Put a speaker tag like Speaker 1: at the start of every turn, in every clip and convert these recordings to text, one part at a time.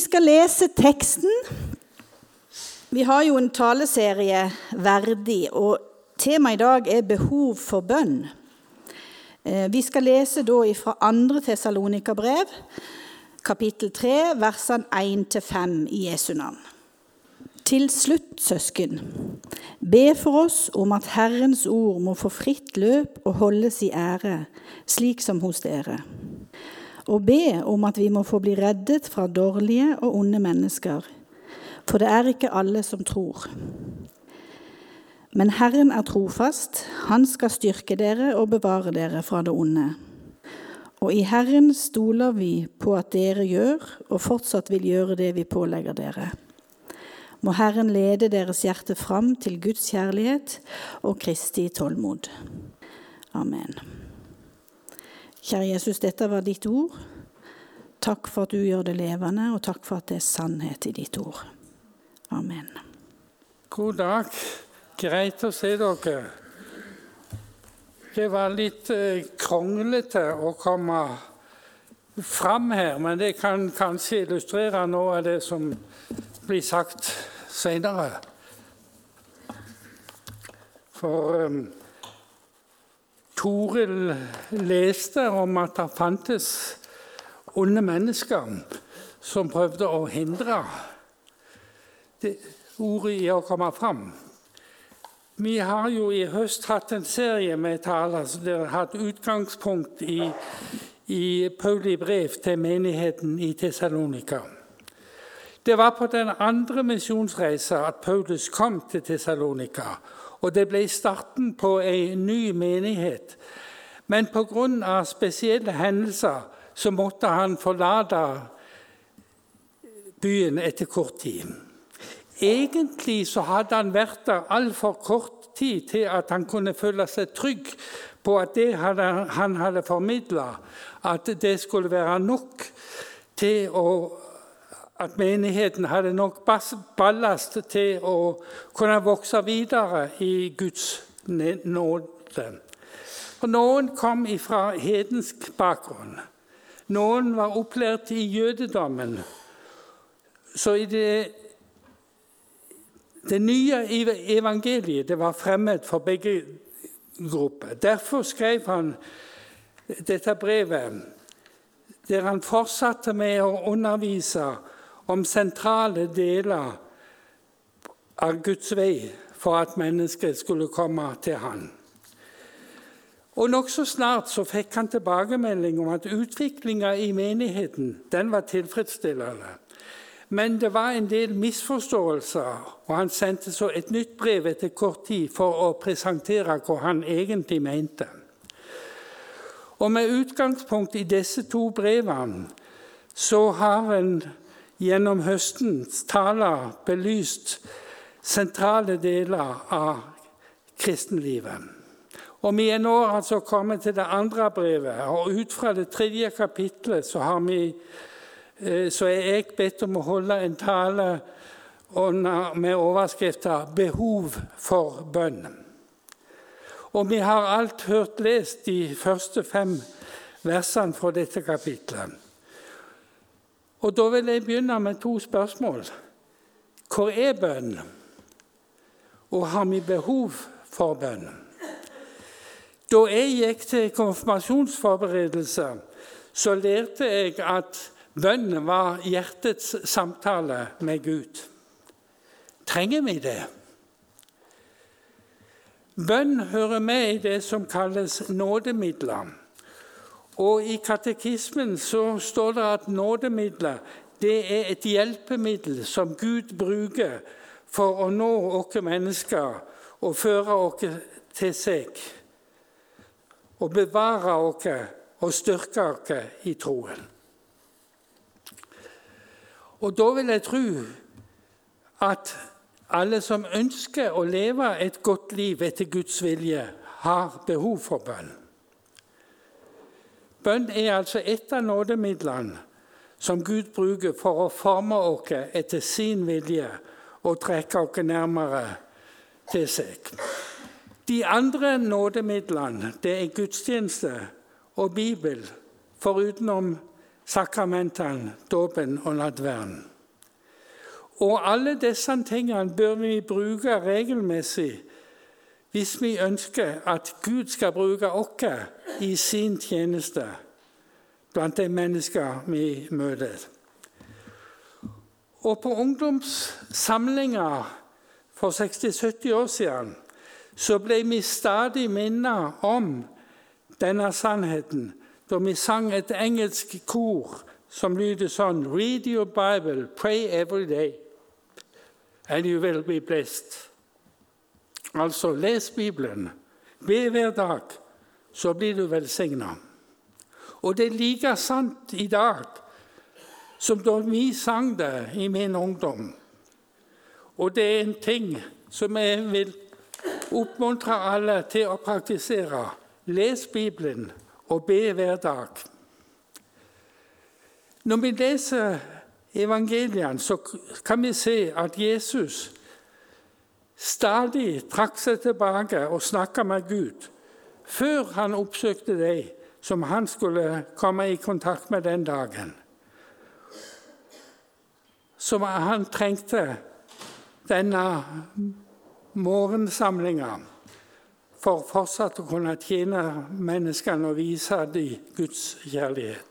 Speaker 1: skal lese teksten. Vi har jo en taleserie verdig, og temaet i dag er behov for bønn. Eh, vi skal lese da fra 2. Tessalonika-brev, kapittel 3, versene 1-5 i Jesu navn. Til slutt, søsken, be for oss om at Herrens ord må få fritt løp og holdes i ære, slik som hos dere. Og be om at vi må få bli reddet fra dårlige og onde mennesker, for det er ikke alle som tror. Men Herren er trofast, han skal styrke dere og bevare dere fra det onde. Og i Herren stoler vi på at dere gjør, og fortsatt vil gjøre det vi pålegger dere. Må Herren lede deres hjerte fram til Guds kjærlighet og Kristi tålmod. Amen. Kjære Jesus, dette var ditt ord. Takk for at du gjør det levende, og takk for at det er sannhet i ditt ord. Amen.
Speaker 2: God dag. Greit å se dere. Det var litt eh, kronglete å komme fram her, men det kan kanskje illustrere noe av det som blir sagt seinere. For um, Toril leste om at det fantes onde mennesker som prøvde å hindre det ordet i å komme fram. Vi har jo i høst hatt en serie med taler som har hatt utgangspunkt i, i Pauli brev til menigheten i Tessalonika. Det var på den andre misjonsreisa at Paulus kom til Tessalonika. Og det ble starten på ei ny menighet. Men pga. spesielle hendelser så måtte han forlate byen etter kort tid. Egentlig så hadde han vært der altfor kort tid til at han kunne føle seg trygg på at det han hadde formidla, at det skulle være nok til å at menigheten hadde nok ballast til å kunne vokse videre i Guds nåde. Og Noen kom fra hedensk bakgrunn. Noen var opplært i jødedommen. Så i det, det nye evangeliet det var fremmed for begge grupper. Derfor skrev han dette brevet, der han fortsatte med å undervise om sentrale deler av Guds vei for at mennesket skulle komme til Han. Og Nokså snart så fikk han tilbakemelding om at utviklinga i menigheten den var tilfredsstillende. Men det var en del misforståelser, og han sendte så et nytt brev etter kort tid for å presentere hva han egentlig mente. Og Med utgangspunkt i disse to brevene så har en gjennom høstens taler belyst sentrale deler av kristenlivet. Og Vi er nå altså kommet til det andre brevet, og ut fra det tredje kapitlet så, vi, eh, så er jeg bedt om å holde en tale med overskriften 'Behov for bønn'. Og Vi har alt hørt lest de første fem versene fra dette kapitlet. Og Da vil jeg begynne med to spørsmål. Hvor er bønn? Og har vi behov for bønn? Da jeg gikk til konfirmasjonsforberedelse, så lærte jeg at bønn var hjertets samtale med Gud. Trenger vi det? Bønn hører med i det som kalles nådemidler. Og I katekismen så står det at nådemidler det er et hjelpemiddel som Gud bruker for å nå oss mennesker og føre oss til seg. Og bevare oss og styrke oss i troen. Og da vil jeg tro at alle som ønsker å leve et godt liv etter Guds vilje, har behov for bønn. Bønn er altså et av nådemidlene som Gud bruker for å forme oss etter sin vilje og trekke oss nærmere til seg. De andre nådemidlene det er gudstjeneste og Bibel, forutenom sakramentene, dåpen og nattverden. Og alle disse tingene bør vi bruke regelmessig hvis vi ønsker at Gud skal bruke oss i sin tjeneste blant de mennesker vi møter. Og på ungdomssamlinger for 60-70 år siden så ble vi stadig minnet om denne sannheten da vi sang et engelsk kor som lyder sånn Read your Bible, pray every day, and you will be blessed. Altså, les Bibelen, be hver dag, så blir du velsigna. Og det er like sant i dag som da vi sang det i min ungdom. Og det er en ting som jeg vil oppmuntre alle til å praktisere. Les Bibelen og be hver dag. Når vi leser evangeliene, så kan vi se at Jesus stadig trakk seg tilbake og snakka med Gud før han oppsøkte de som han skulle komme i kontakt med den dagen. Som han trengte denne morgensamlinga for fortsatt å kunne tjene menneskene og vise dem Guds kjærlighet.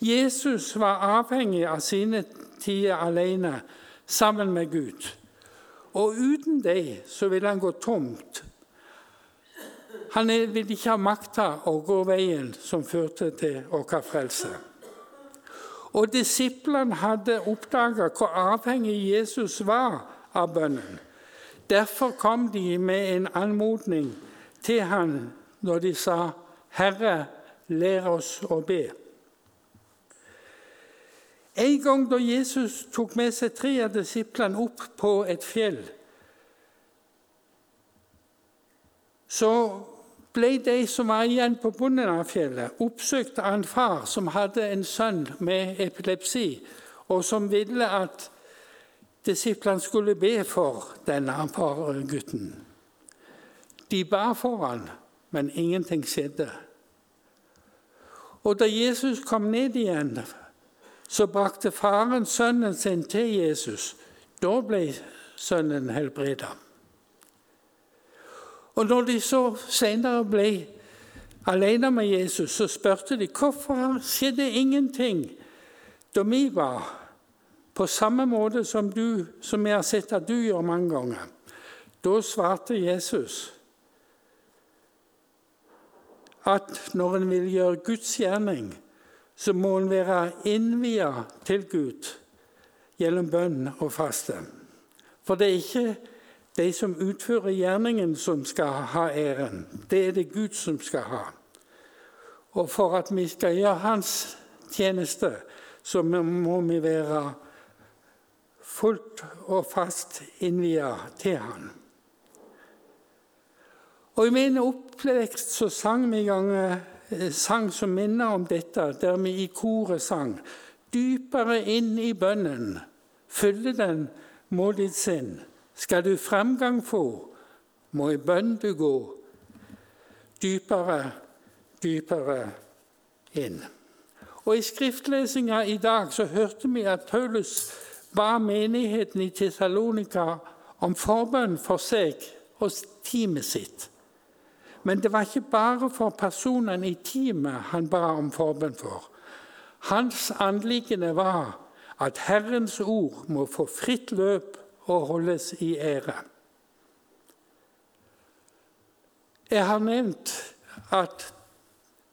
Speaker 2: Jesus var avhengig av sine tider alene sammen med Gud. Og uten det så vil han gå tomt. Han vil ikke ha makta å gå veien som førte til vår frelse. Og disiplene hadde oppdaga hvor avhengig Jesus var av bønnen. Derfor kom de med en anmodning til han når de sa, 'Herre, lær oss å be'. En gang da Jesus tok med seg tre av disiplene opp på et fjell, så ble de som var igjen på bunnen av fjellet, oppsøkt av en far som hadde en sønn med epilepsi, og som ville at disiplene skulle be for denne gutten. De ba for han, men ingenting skjedde. Og da Jesus kom ned igjen, så brakte faren sønnen sin til Jesus. Da ble sønnen helbreda. Og når de så senere ble alene med Jesus, så spurte de hvorfor skjedde ingenting da vi var på samme måte som, du, som jeg har sett at du gjør mange ganger. Da svarte Jesus at når en vil gjøre Guds gjerning, så må en være innvia til Gud gjennom bønn og faste. For det er ikke de som utfører gjerningen, som skal ha æren. Det er det Gud som skal ha. Og for at vi skal gjøre Hans tjeneste, så må vi være fullt og fast innvia til Han. Og I min oppvekst så sang vi ganger sang som minner om dette, der vi i koret sang Dypere inn i bønnen, fylle den må ditt sinn. Skal du fremgang få, må i bønn du gå. Dypere, dypere inn. Og I skriftlesinga i dag så hørte vi at Paulus ba menigheten i Tessalonika om forbønn for seg og teamet sitt. Men det var ikke bare for personene i teamet han ba om forbønn for. Hans anliggende var at Herrens ord må få fritt løp og holdes i ære. Jeg har nevnt at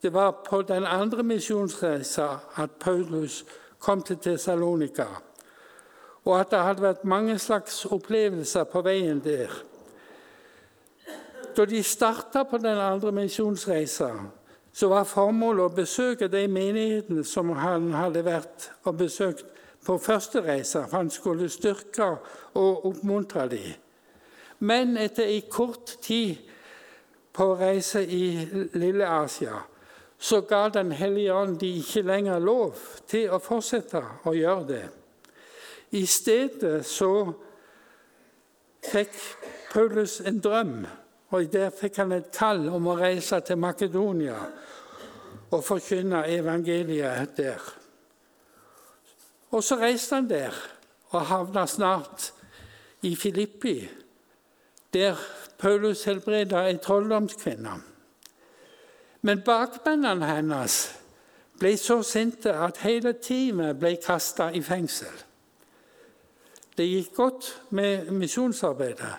Speaker 2: det var på den andre misjonsreisa at Paulus kom til Tessalonika og at det hadde vært mange slags opplevelser på veien der. Da de starta på den andre misjonsreisa, så var formålet å besøke de menighetene som han hadde vært og besøkt på første reise. For han skulle styrke og oppmuntre dem. Men etter en kort tid på reise i Lille Asia så ga Den hellige ånd de ikke lenger lov til å fortsette å gjøre det. I stedet så fikk Paulus en drøm, og der fikk han et kall om å reise til Makedonia og forkynne evangeliet der. Og så reiste han der og havna snart i Filippi, der Paulus helbreda ei trolldomskvinne. Men bakmennene hennes ble så sinte at hele teamet ble kasta i fengsel. Det gikk godt med misjonsarbeidet,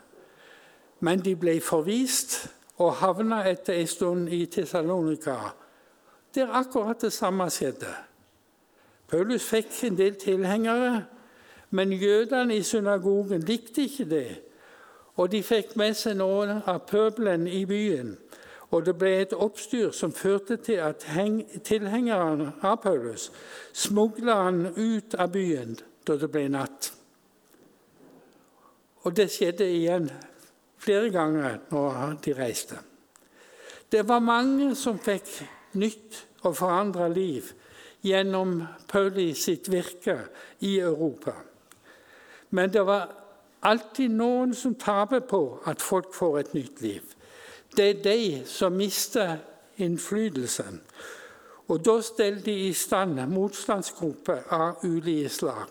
Speaker 2: men de ble forvist og havna etter en stund i Tessalonika, der akkurat det samme skjedde. Paulus fikk en del tilhengere, men jødene i synagogen likte ikke det. Og de fikk med seg noen av pøbelen i byen. Og det ble et oppstyr som førte til at tilhengerne av Paulus smugla han ut av byen da det ble natt. Og det skjedde igjen flere ganger når de reiste. Det var mange som fikk nytt og forandra liv gjennom Pauli sitt virke i Europa. Men det var alltid noen som taper på at folk får et nytt liv. Det er de som mister innflytelsen. Og da steller de i stand motstandsgrupper av ulike slag.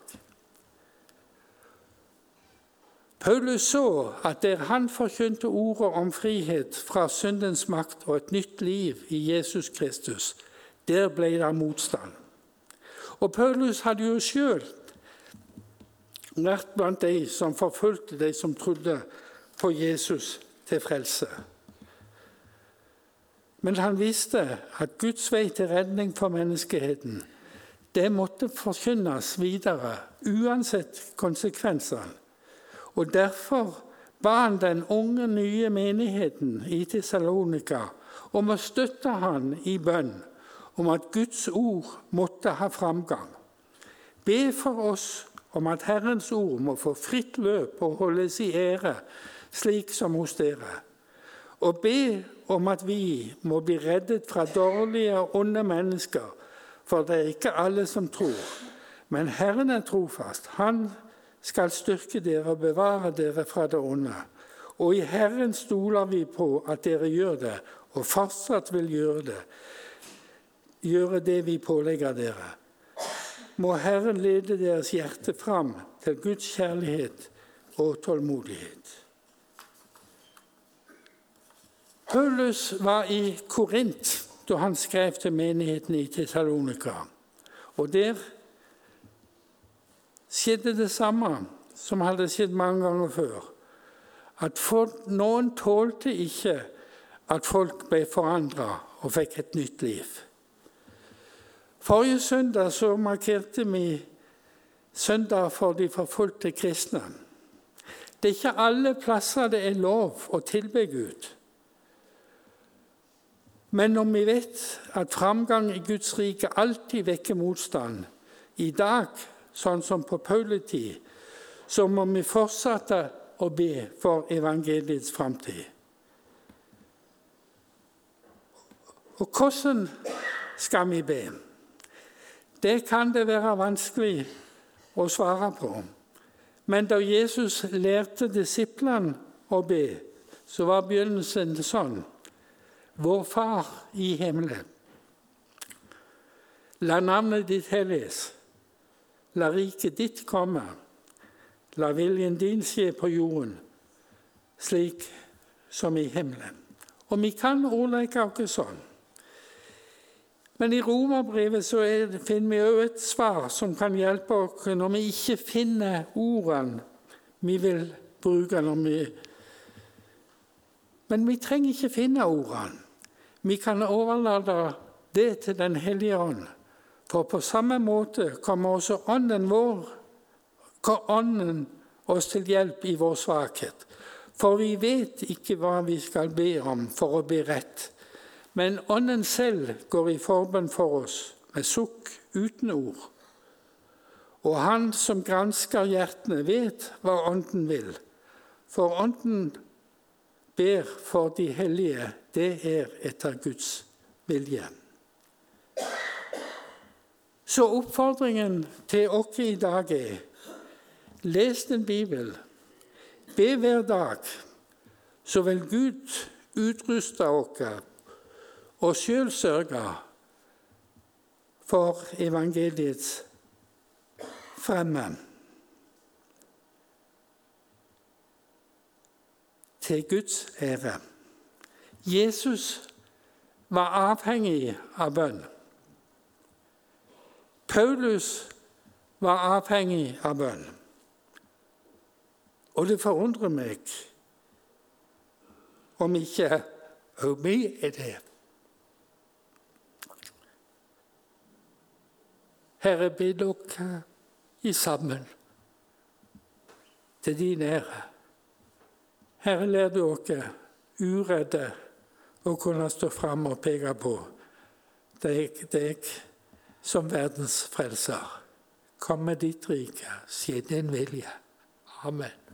Speaker 2: Paulus så at der han forkynte ordet om frihet fra syndens makt og et nytt liv i Jesus Kristus, der ble det motstand. Og Paulus hadde jo sjøl vært blant de som forfulgte de som trodde på Jesus til frelse. Men han visste at Guds vei til redning for menneskeheten det måtte forkynnes videre, uansett konsekvensene. Og Derfor ba han den unge, nye menigheten i Tessalonika om å støtte han i bønn om at Guds ord måtte ha framgang. Be for oss om at Herrens ord må få fritt løp og holdes i ære, slik som hos dere. Og be om at vi må bli reddet fra dårlige og onde mennesker, for det er ikke alle som tror. Men Herren er trofast. Han skal styrke dere og bevare dere fra det onde. Og i Herren stoler vi på at dere gjør det, og fortsatt vil gjøre det, gjøre det vi pålegger dere. Må Herren lede deres hjerte fram til Guds kjærlighet og tålmodighet. Paulus var i Korint da han skrev til menigheten i Tessalonika. Og der skjedde det samme som hadde skjedd mange ganger før. At folk, noen tålte ikke at folk ble forandra og fikk et nytt liv. Forrige søndag så markerte vi søndag for de forfulgte kristne. Det er ikke alle plasser det er lov å tilbe Gud. Men når vi vet at framgang i Guds rike alltid vekker motstand, i dag sånn som på Pauletid, så må vi fortsette å be for evangeliets framtid. Og hvordan skal vi be? Det kan det være vanskelig å svare på. Men da Jesus lærte disiplene å be, så var begynnelsen sånn Vår Far i himmelen. La navnet ditt helliges. La riket ditt komme. La viljen din skje på jorden, slik som i himmelen. Og vi kan ordlegge oss sånn. Men i Romerbrevet så er, finner vi òg et svar som kan hjelpe oss når vi ikke finner ordene vi vil bruke når vi Men vi trenger ikke finne ordene. Vi kan overlate det til Den hellige ånd. For på samme måte kommer også Ånden vår, Ånden oss til hjelp i vår svakhet. For vi vet ikke hva vi skal be om for å bli rett. Men Ånden selv går i forbønn for oss med sukk uten ord. Og Han som gransker hjertene, vet hva Ånden vil. For Ånden ber for de hellige, det er etter Guds vilje. Så oppfordringen til oss i dag er les din bibel, be hver dag, så vil Gud utruste oss og sjøl sørge for evangeliets fremme til Guds ære. Jesus var avhengig av bønn. Paulus var avhengig av bønn. Og det forundrer meg om ikke òg vi er det. Herre, be dere i sammen til din ære. Herre, lær dere uredde å kunne stå fram og peke på deg, deg som verdens frelser. Kom med ditt rike, skje din vilje. Amen.